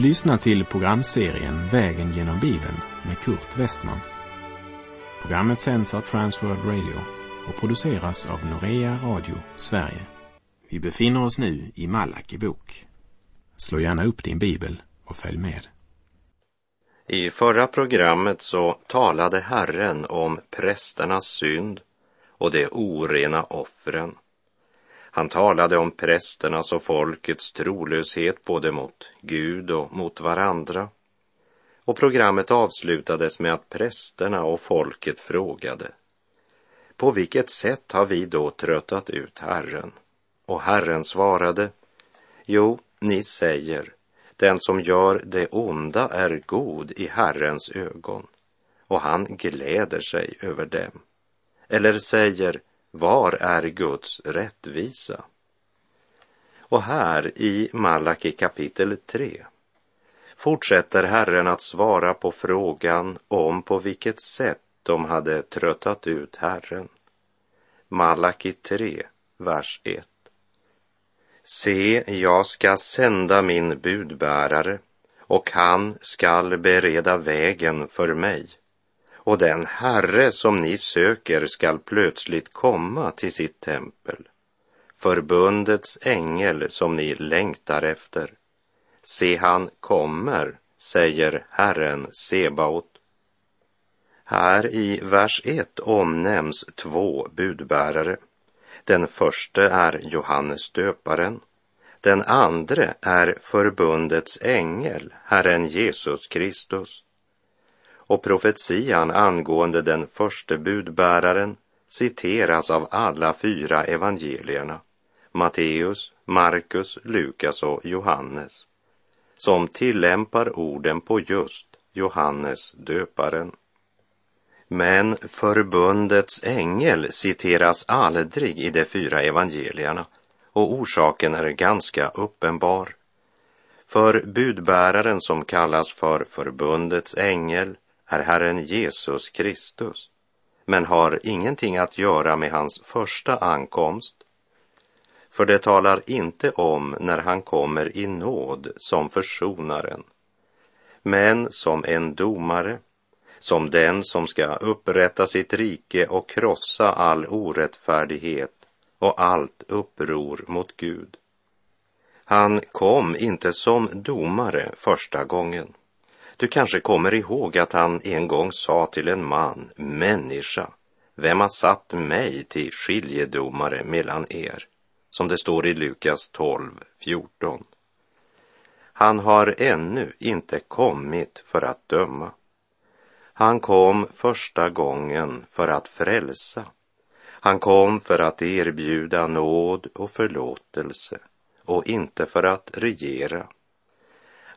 Du lyssnar till programserien Vägen genom Bibeln med Kurt Westman. Programmet sänds av Transworld Radio och produceras av Norea Radio Sverige. Vi befinner oss nu i Malaki bok. Slå gärna upp din bibel och följ med. I förra programmet så talade Herren om prästernas synd och de orena offren. Han talade om prästernas och folkets trolöshet både mot Gud och mot varandra. Och programmet avslutades med att prästerna och folket frågade På vilket sätt har vi då tröttat ut Herren? Och Herren svarade Jo, ni säger den som gör det onda är god i Herrens ögon och han gläder sig över dem. Eller säger var är Guds rättvisa? Och här i Malaki kapitel 3 fortsätter Herren att svara på frågan om på vilket sätt de hade tröttat ut Herren. Malaki 3, vers 1. Se, jag ska sända min budbärare och han skall bereda vägen för mig och den Herre som ni söker skall plötsligt komma till sitt tempel, förbundets ängel som ni längtar efter. Se, han kommer, säger Herren Sebaot. Här i vers 1 omnämns två budbärare. Den första är Johannes döparen. Den andra är förbundets ängel, Herren Jesus Kristus och profetian angående den första budbäraren citeras av alla fyra evangelierna, Matteus, Markus, Lukas och Johannes, som tillämpar orden på just Johannes döparen. Men förbundets ängel citeras aldrig i de fyra evangelierna och orsaken är ganska uppenbar. För budbäraren som kallas för förbundets ängel är Herren Jesus Kristus, men har ingenting att göra med hans första ankomst. För det talar inte om när han kommer i nåd som försonaren, men som en domare, som den som ska upprätta sitt rike och krossa all orättfärdighet och allt uppror mot Gud. Han kom inte som domare första gången, du kanske kommer ihåg att han en gång sa till en man, människa, vem har satt mig till skiljedomare mellan er? Som det står i Lukas 12, 14. Han har ännu inte kommit för att döma. Han kom första gången för att frälsa. Han kom för att erbjuda nåd och förlåtelse och inte för att regera.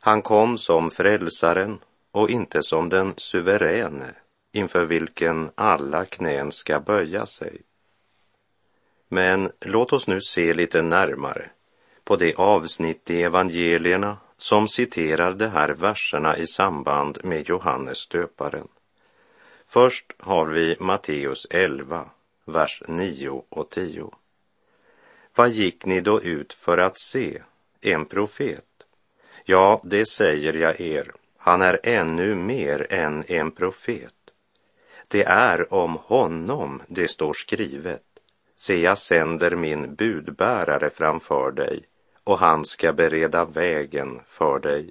Han kom som frälsaren och inte som den suveräne inför vilken alla knän ska böja sig. Men låt oss nu se lite närmare på det avsnitt i evangelierna som citerar de här verserna i samband med Johannes döparen. Först har vi Matteus 11, vers 9 och 10. Vad gick ni då ut för att se? En profet? Ja, det säger jag er, han är ännu mer än en profet. Det är om honom det står skrivet. Se, jag sänder min budbärare framför dig och han ska bereda vägen för dig.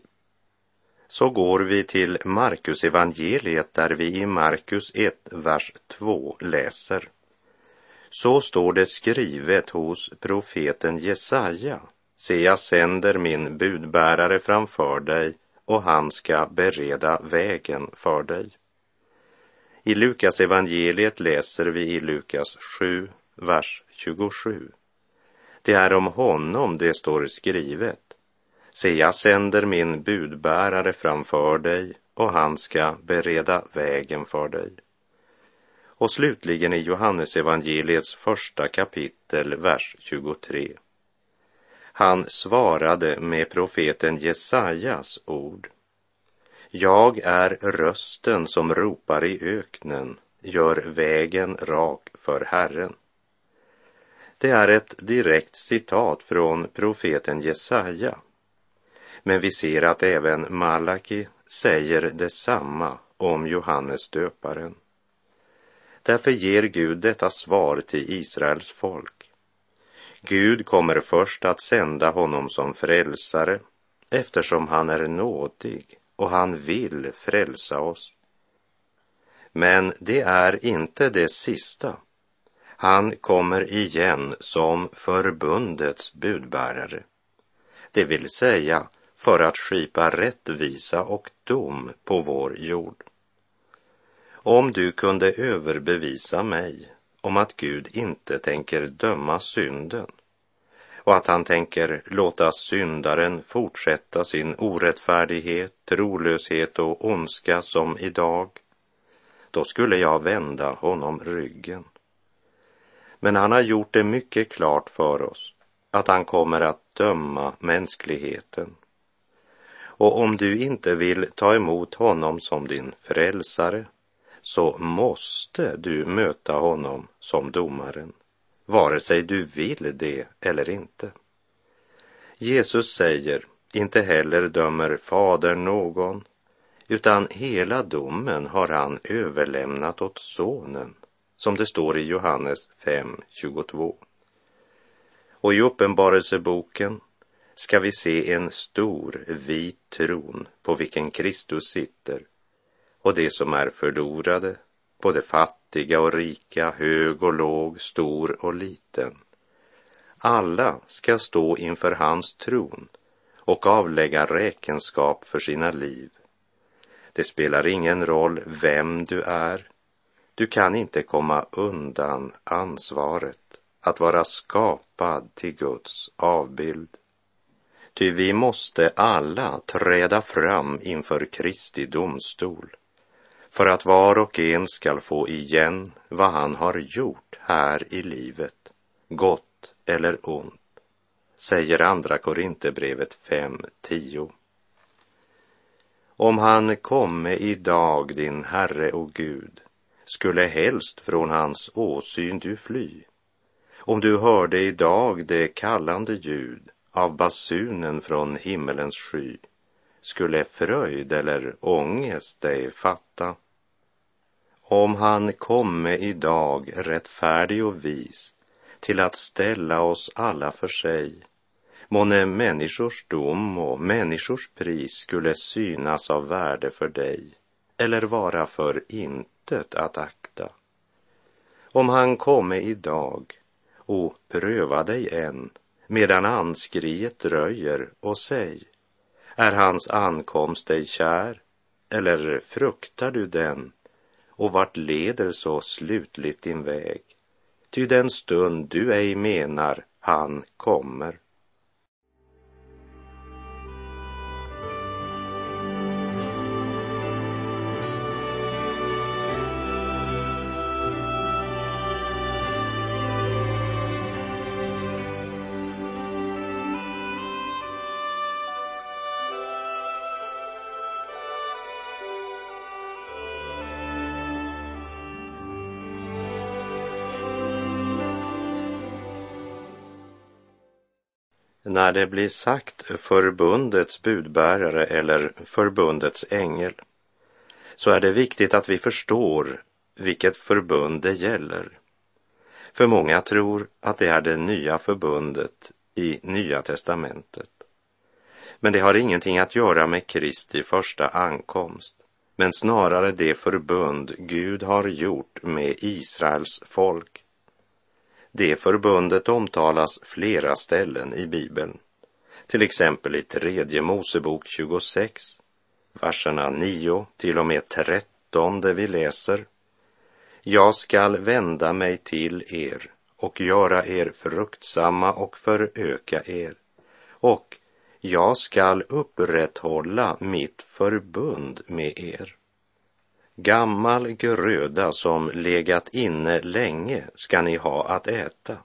Så går vi till Markus evangeliet där vi i Markus 1, vers 2 läser. Så står det skrivet hos profeten Jesaja Se, jag sänder min budbärare framför dig och han ska bereda vägen för dig. I Lukas evangeliet läser vi i Lukas 7, vers 27. Det är om honom det står skrivet. Se, jag sänder min budbärare framför dig och han ska bereda vägen för dig. Och slutligen i Johannes evangeliets första kapitel, vers 23. Han svarade med profeten Jesajas ord. Jag är rösten som ropar i öknen, gör vägen rak för Herren. Det är ett direkt citat från profeten Jesaja. Men vi ser att även Malaki säger detsamma om Johannes döparen. Därför ger Gud detta svar till Israels folk. Gud kommer först att sända honom som frälsare eftersom han är nådig och han vill frälsa oss. Men det är inte det sista. Han kommer igen som förbundets budbärare. Det vill säga för att skipa rättvisa och dom på vår jord. Om du kunde överbevisa mig om att Gud inte tänker döma synden och att han tänker låta syndaren fortsätta sin orättfärdighet, trolöshet och ondska som idag, då skulle jag vända honom ryggen. Men han har gjort det mycket klart för oss att han kommer att döma mänskligheten. Och om du inte vill ta emot honom som din frälsare så måste du möta honom som domaren, vare sig du vill det eller inte. Jesus säger, inte heller dömer Fadern någon, utan hela domen har han överlämnat åt Sonen, som det står i Johannes 5.22. Och i Uppenbarelseboken ska vi se en stor vit tron på vilken Kristus sitter och de som är förlorade, både fattiga och rika, hög och låg, stor och liten. Alla ska stå inför hans tron och avlägga räkenskap för sina liv. Det spelar ingen roll vem du är. Du kan inte komma undan ansvaret att vara skapad till Guds avbild. Ty vi måste alla träda fram inför Kristi domstol för att var och en skall få igen vad han har gjort här i livet, gott eller ont, säger Andra Korinthierbrevet 5.10. Om han komme idag, din Herre och Gud, skulle helst från hans åsyn du fly. Om du hörde idag det kallande ljud av basunen från himmelens sky, skulle fröjd eller ångest dig fatta. Om han komme idag rättfärdig och vis till att ställa oss alla för sig, månne människors dom och människors pris skulle synas av värde för dig eller vara för intet att akta. Om han komme idag och pröva dig än medan anskriet dröjer och säg, är hans ankomst dig kär eller fruktar du den och vart leder så slutligt din väg? Ty den stund du ej menar han kommer när det blir sagt förbundets budbärare eller förbundets ängel så är det viktigt att vi förstår vilket förbund det gäller. För många tror att det är det nya förbundet i Nya testamentet. Men det har ingenting att göra med Kristi första ankomst, men snarare det förbund Gud har gjort med Israels folk det förbundet omtalas flera ställen i Bibeln. Till exempel i tredje Mosebok 26, verserna 9 till och med 13 där vi läser Jag skall vända mig till er och göra er fruktsamma och föröka er och jag skall upprätthålla mitt förbund med er. Gammal gröda som legat inne länge ska ni ha att äta.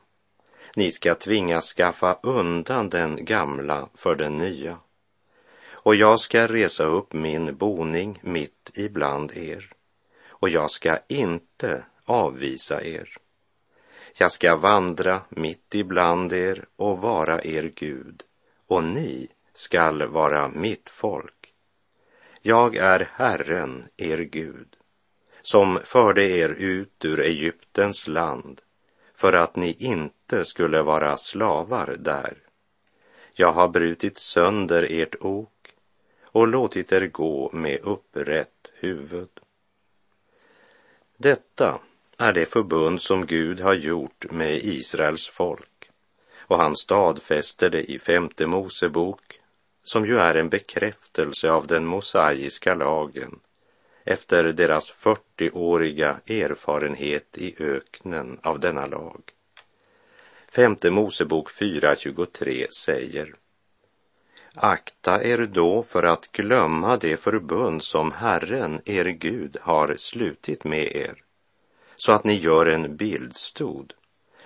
Ni ska tvingas skaffa undan den gamla för den nya. Och jag ska resa upp min boning mitt ibland er. Och jag ska inte avvisa er. Jag ska vandra mitt ibland er och vara er Gud, och ni skall vara mitt folk. Jag är Herren, er Gud, som förde er ut ur Egyptens land för att ni inte skulle vara slavar där. Jag har brutit sönder ert ok och låtit er gå med upprätt huvud. Detta är det förbund som Gud har gjort med Israels folk och han stadfäster det i femte Mosebok som ju är en bekräftelse av den mosaiska lagen efter deras 40-åriga erfarenhet i öknen av denna lag. Femte Mosebok 4.23 säger Akta er då för att glömma det förbund som Herren, er Gud, har slutit med er, så att ni gör en bildstod,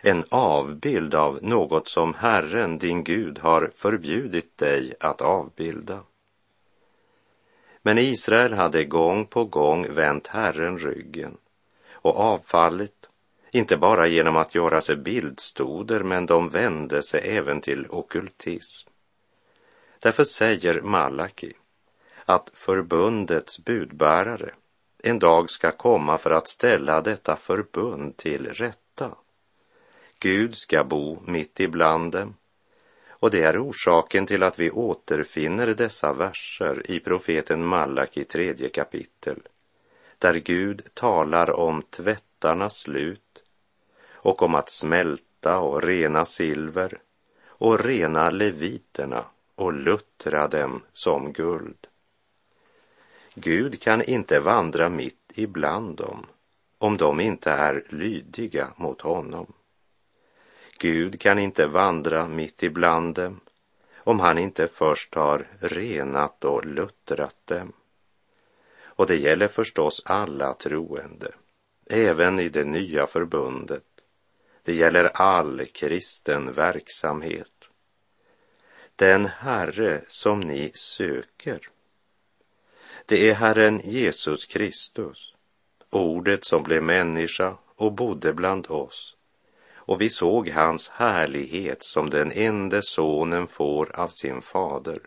en avbild av något som Herren, din Gud, har förbjudit dig att avbilda. Men Israel hade gång på gång vänt Herren ryggen och avfallit, inte bara genom att göra sig bildstoder, men de vände sig även till okultism. Därför säger Malaki att förbundets budbärare en dag ska komma för att ställa detta förbund till rätt Gud ska bo mitt ibland dem och det är orsaken till att vi återfinner dessa verser i profeten Malaki tredje kapitel, där Gud talar om tvättarnas slut och om att smälta och rena silver och rena leviterna och luttra dem som guld. Gud kan inte vandra mitt ibland dem om de inte är lydiga mot honom. Gud kan inte vandra mitt ibland dem om han inte först har renat och luttrat dem. Och det gäller förstås alla troende, även i det nya förbundet. Det gäller all kristen verksamhet. Den Herre som ni söker, det är Herren Jesus Kristus, ordet som blev människa och bodde bland oss och vi såg hans härlighet som den enda sonen får av sin fader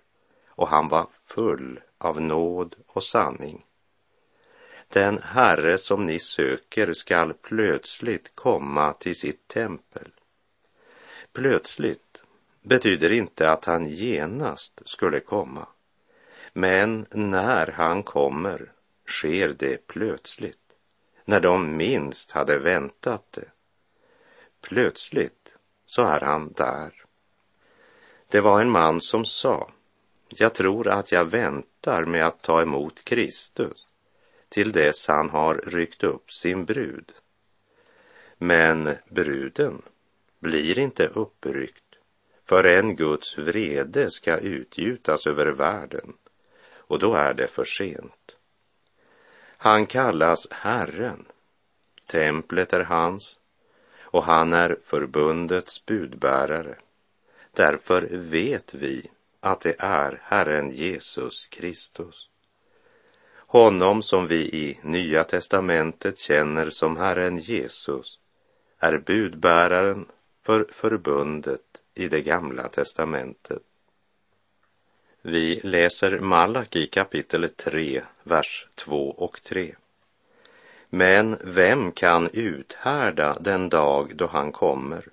och han var full av nåd och sanning. Den Herre som ni söker skall plötsligt komma till sitt tempel. Plötsligt betyder inte att han genast skulle komma. Men när han kommer sker det plötsligt, när de minst hade väntat det. Plötsligt så är han där. Det var en man som sa, jag tror att jag väntar med att ta emot Kristus till dess han har ryckt upp sin brud. Men bruden blir inte uppryckt förrän Guds vrede ska utgjutas över världen och då är det för sent. Han kallas Herren. Templet är hans och han är förbundets budbärare. Därför vet vi att det är Herren Jesus Kristus. Honom som vi i Nya testamentet känner som Herren Jesus är budbäraren för förbundet i det gamla testamentet. Vi läser Malaki kapitel 3, vers 2 och 3. Men vem kan uthärda den dag då han kommer?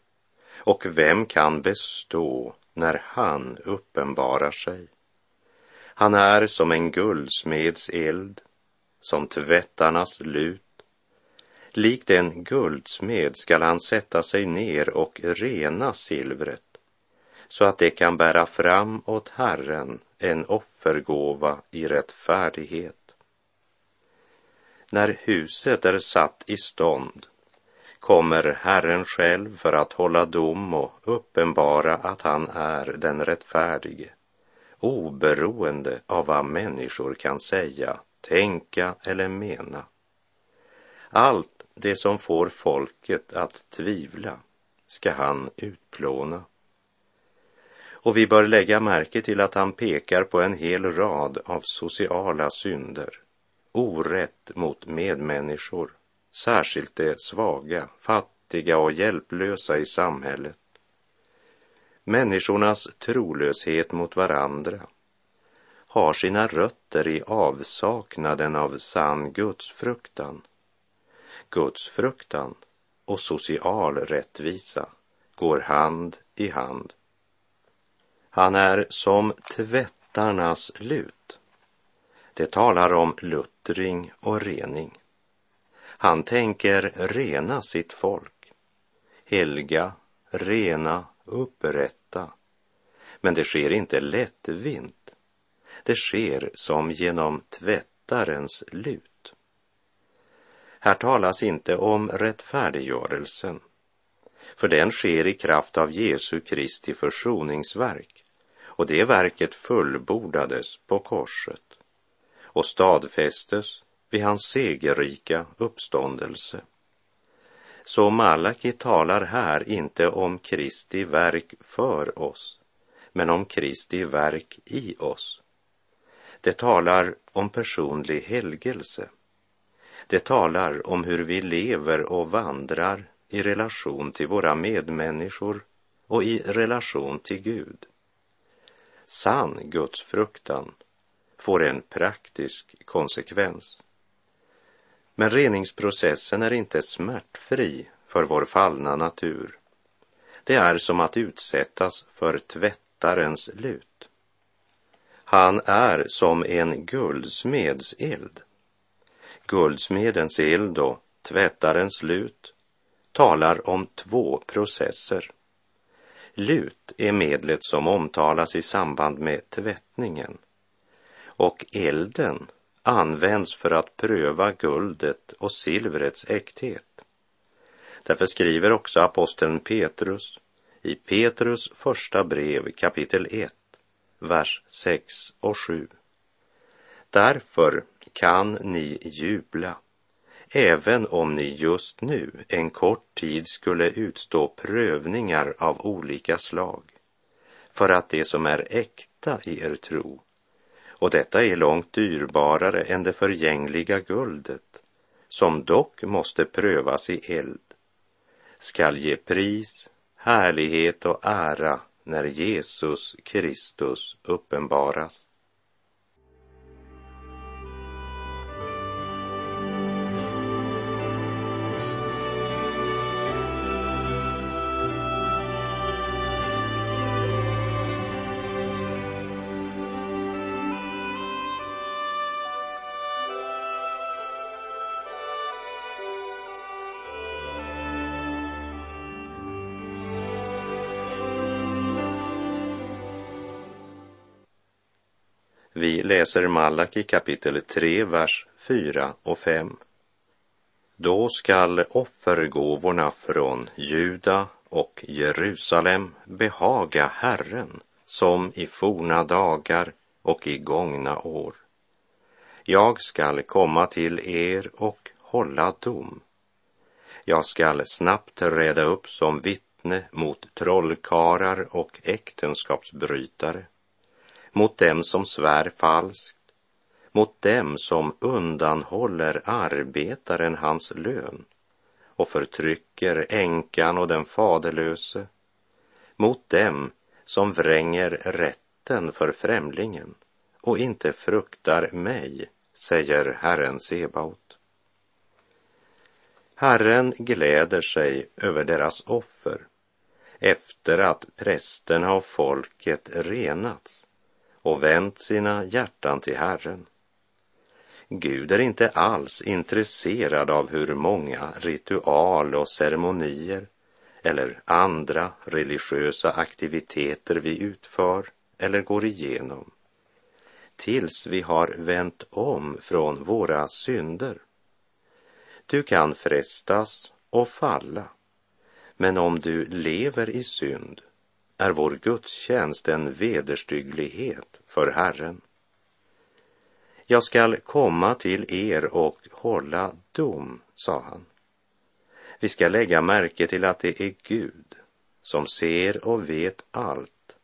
Och vem kan bestå när han uppenbarar sig? Han är som en guldsmeds eld, som tvättarnas lut. Likt en guldsmed skall han sätta sig ner och rena silvret, så att det kan bära fram åt Herren en offergåva i rättfärdighet. När huset är satt i stånd kommer Herren själv för att hålla dom och uppenbara att han är den rättfärdige, oberoende av vad människor kan säga, tänka eller mena. Allt det som får folket att tvivla ska han utplåna. Och vi bör lägga märke till att han pekar på en hel rad av sociala synder orätt mot medmänniskor, särskilt de svaga, fattiga och hjälplösa i samhället. människornas trolöshet mot varandra har sina rötter i avsaknaden av sann gudsfruktan. Gudsfruktan och social rättvisa går hand i hand. Han är som tvättarnas lut. Det talar om luttring och rening. Han tänker rena sitt folk, helga, rena, upprätta. Men det sker inte lättvint. Det sker som genom tvättarens lut. Här talas inte om rättfärdiggörelsen, för den sker i kraft av Jesu Kristi försoningsverk, och det verket fullbordades på korset och stadfästes vid hans segerrika uppståndelse. Så Malaki talar här inte om Kristi verk för oss, men om Kristi verk i oss. Det talar om personlig helgelse. Det talar om hur vi lever och vandrar i relation till våra medmänniskor och i relation till Gud. Sann gudsfruktan får en praktisk konsekvens. Men reningsprocessen är inte smärtfri för vår fallna natur. Det är som att utsättas för tvättarens lut. Han är som en guldsmeds eld. Guldsmedens eld och tvättarens lut talar om två processer. Lut är medlet som omtalas i samband med tvättningen och elden används för att pröva guldet och silvrets äkthet. Därför skriver också aposteln Petrus i Petrus första brev kapitel 1, vers 6 och 7. Därför kan ni jubla, även om ni just nu en kort tid skulle utstå prövningar av olika slag, för att det som är äkta i er tro och detta är långt dyrbarare än det förgängliga guldet, som dock måste prövas i eld, skall ge pris, härlighet och ära när Jesus Kristus uppenbaras. Vi läser Malaki kapitel 3, vers 4 och 5. Då skall offergåvorna från Juda och Jerusalem behaga Herren som i forna dagar och i gångna år. Jag skall komma till er och hålla dom. Jag skall snabbt reda upp som vittne mot trollkarlar och äktenskapsbrytare mot dem som svär falskt, mot dem som undanhåller arbetaren hans lön och förtrycker änkan och den faderlöse, mot dem som vränger rätten för främlingen och inte fruktar mig, säger Herren Sebaot. Herren gläder sig över deras offer efter att prästerna och folket renats och vänt sina hjärtan till Herren. Gud är inte alls intresserad av hur många ritual och ceremonier eller andra religiösa aktiviteter vi utför eller går igenom tills vi har vänt om från våra synder. Du kan frestas och falla, men om du lever i synd är vår gudstjänst en vederstygglighet för Herren. Jag skall komma till er och hålla dom, sa han. Vi ska lägga märke till att det är Gud som ser och vet allt,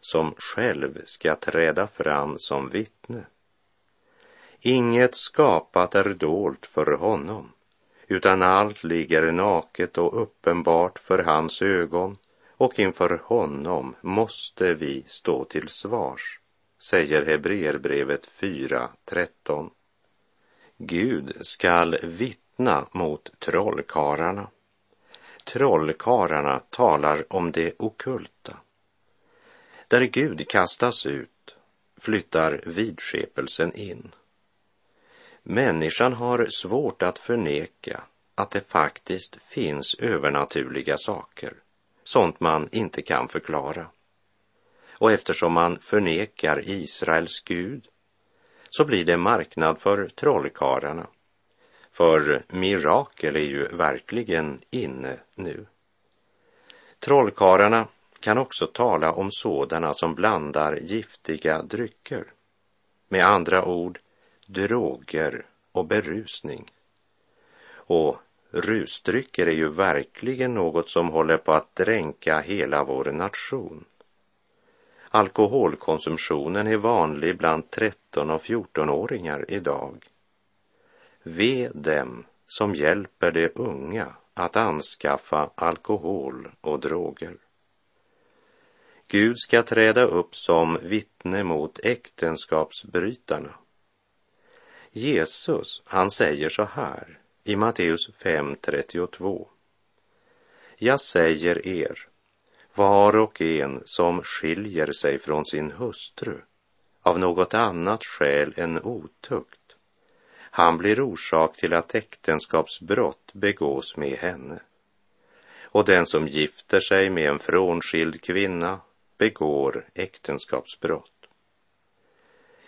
som själv ska träda fram som vittne. Inget skapat är dolt för honom, utan allt ligger naket och uppenbart för hans ögon och inför honom måste vi stå till svars, säger Hebreerbrevet 4.13. Gud skall vittna mot trollkarlarna. Trollkarlarna talar om det okulta. Där Gud kastas ut flyttar vidskepelsen in. Människan har svårt att förneka att det faktiskt finns övernaturliga saker, sånt man inte kan förklara. Och eftersom man förnekar Israels Gud så blir det marknad för trollkarlarna. För mirakel är ju verkligen inne nu. Trollkarlarna kan också tala om sådana som blandar giftiga drycker. Med andra ord, droger och berusning. Och rusdrycker är ju verkligen något som håller på att dränka hela vår nation. Alkoholkonsumtionen är vanlig bland 13 och 14-åringar idag. Ve dem som hjälper de unga att anskaffa alkohol och droger. Gud ska träda upp som vittne mot äktenskapsbrytarna. Jesus, han säger så här i Matteus 5.32. Jag säger er, var och en som skiljer sig från sin hustru av något annat skäl än otukt, han blir orsak till att äktenskapsbrott begås med henne. Och den som gifter sig med en frånskild kvinna begår äktenskapsbrott.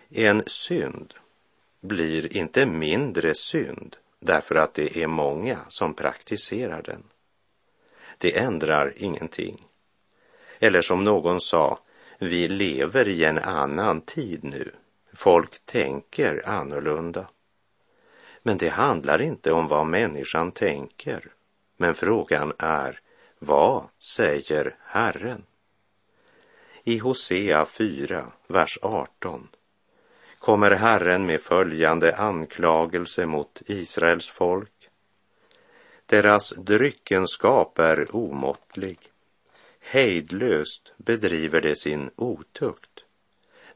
En synd blir inte mindre synd därför att det är många som praktiserar den. Det ändrar ingenting. Eller som någon sa, vi lever i en annan tid nu. Folk tänker annorlunda. Men det handlar inte om vad människan tänker. Men frågan är, vad säger Herren? I Hosea 4, vers 18 kommer Herren med följande anklagelse mot Israels folk. Deras dryckenskap är omåttlig. Hejdlöst bedriver de sin otukt.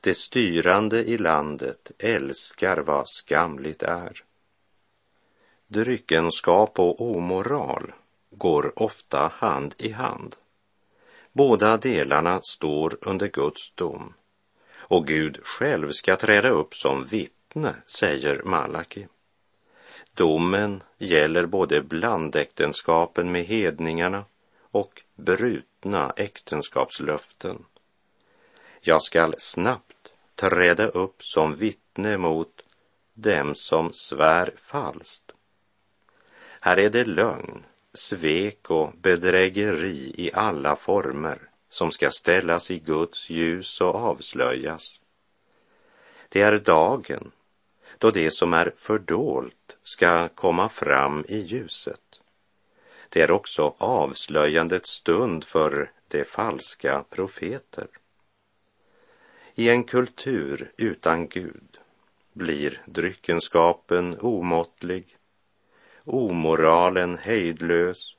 De styrande i landet älskar vad skamligt är. Dryckenskap och omoral går ofta hand i hand. Båda delarna står under Guds dom och Gud själv ska träda upp som vittne, säger Malaki. Domen gäller både blandäktenskapen med hedningarna och brutna äktenskapslöften. Jag skall snabbt träda upp som vittne mot dem som svär falskt. Här är det lögn, svek och bedrägeri i alla former som ska ställas i Guds ljus och avslöjas. Det är dagen då det som är fördolt ska komma fram i ljuset. Det är också avslöjandets stund för de falska profeter. I en kultur utan Gud blir dryckenskapen omåttlig, omoralen hejdlös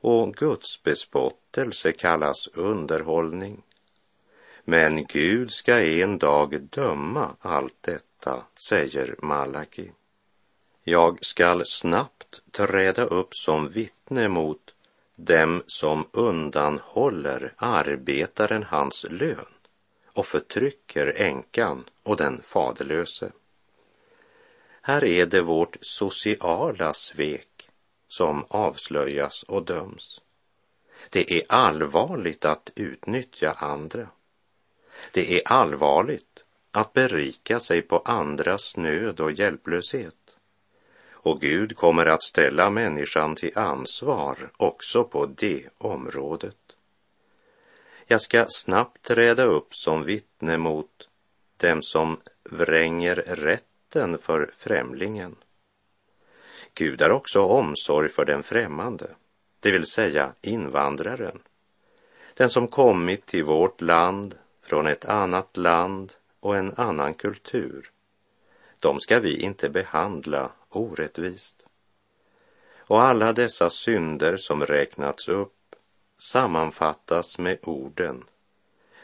och Guds bespottelse kallas underhållning. Men Gud ska en dag döma allt detta, säger Malaki. Jag skall snabbt träda upp som vittne mot dem som undanhåller arbetaren hans lön och förtrycker änkan och den faderlöse. Här är det vårt sociala svek som avslöjas och döms. Det är allvarligt att utnyttja andra. Det är allvarligt att berika sig på andras nöd och hjälplöshet. Och Gud kommer att ställa människan till ansvar också på det området. Jag ska snabbt träda upp som vittne mot dem som vränger rätten för främlingen Gud har också omsorg för den främmande, det vill säga invandraren. Den som kommit till vårt land från ett annat land och en annan kultur. De ska vi inte behandla orättvist. Och alla dessa synder som räknats upp sammanfattas med orden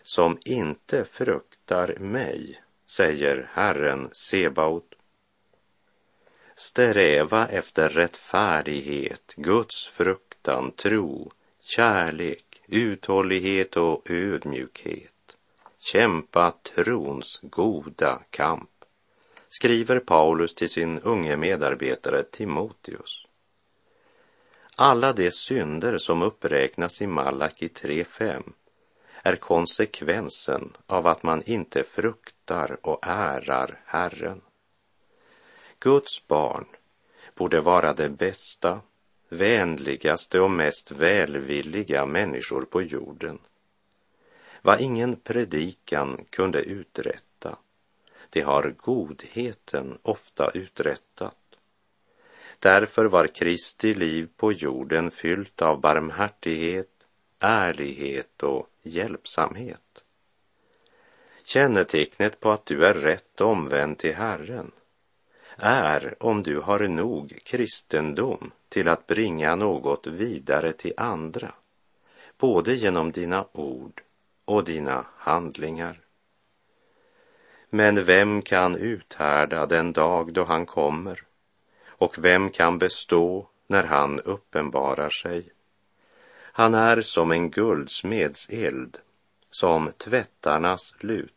som inte fruktar mig, säger Herren Sebaot. Sträva efter rättfärdighet, Guds fruktan, tro, kärlek, uthållighet och ödmjukhet. Kämpa trons goda kamp, skriver Paulus till sin unge medarbetare Timoteus. Alla de synder som uppräknas i Malaki 3.5 är konsekvensen av att man inte fruktar och ärar Herren. Guds barn borde vara det bästa, vänligaste och mest välvilliga människor på jorden. Vad ingen predikan kunde uträtta, det har godheten ofta uträttat. Därför var Kristi liv på jorden fyllt av barmhärtighet, ärlighet och hjälpsamhet. Kännetecknet på att du är rätt omvänd till Herren är om du har nog kristendom till att bringa något vidare till andra, både genom dina ord och dina handlingar. Men vem kan uthärda den dag då han kommer? Och vem kan bestå när han uppenbarar sig? Han är som en guldsmeds eld, som tvättarnas lut.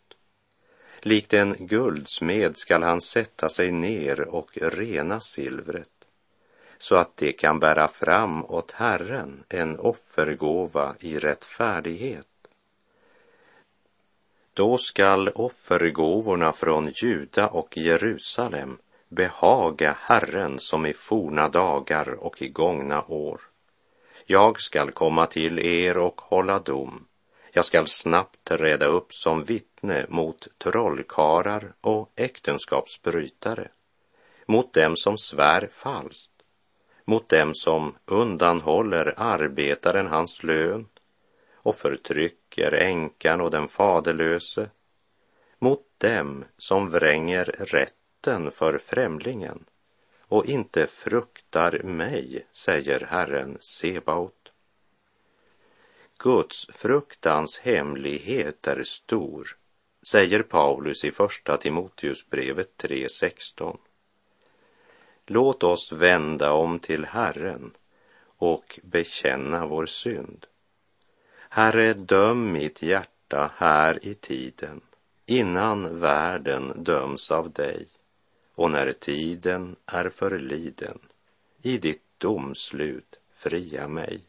Likt en guldsmed skall han sätta sig ner och rena silvret så att det kan bära fram åt Herren en offergåva i rättfärdighet. Då skall offergåvorna från Juda och Jerusalem behaga Herren som i forna dagar och i gångna år. Jag skall komma till er och hålla dom. Jag skall snabbt träda upp som vittne mot trollkarlar och äktenskapsbrytare, mot dem som svär falskt, mot dem som undanhåller arbetaren hans lön och förtrycker änkan och den faderlöse, mot dem som vränger rätten för främlingen och inte fruktar mig, säger Herren Sebaot. Guds fruktans hemlighet är stor, säger Paulus i Första Timoteusbrevet 3.16. Låt oss vända om till Herren och bekänna vår synd. Herre, döm mitt hjärta här i tiden, innan världen döms av dig och när tiden är förliden, i ditt domslut fria mig.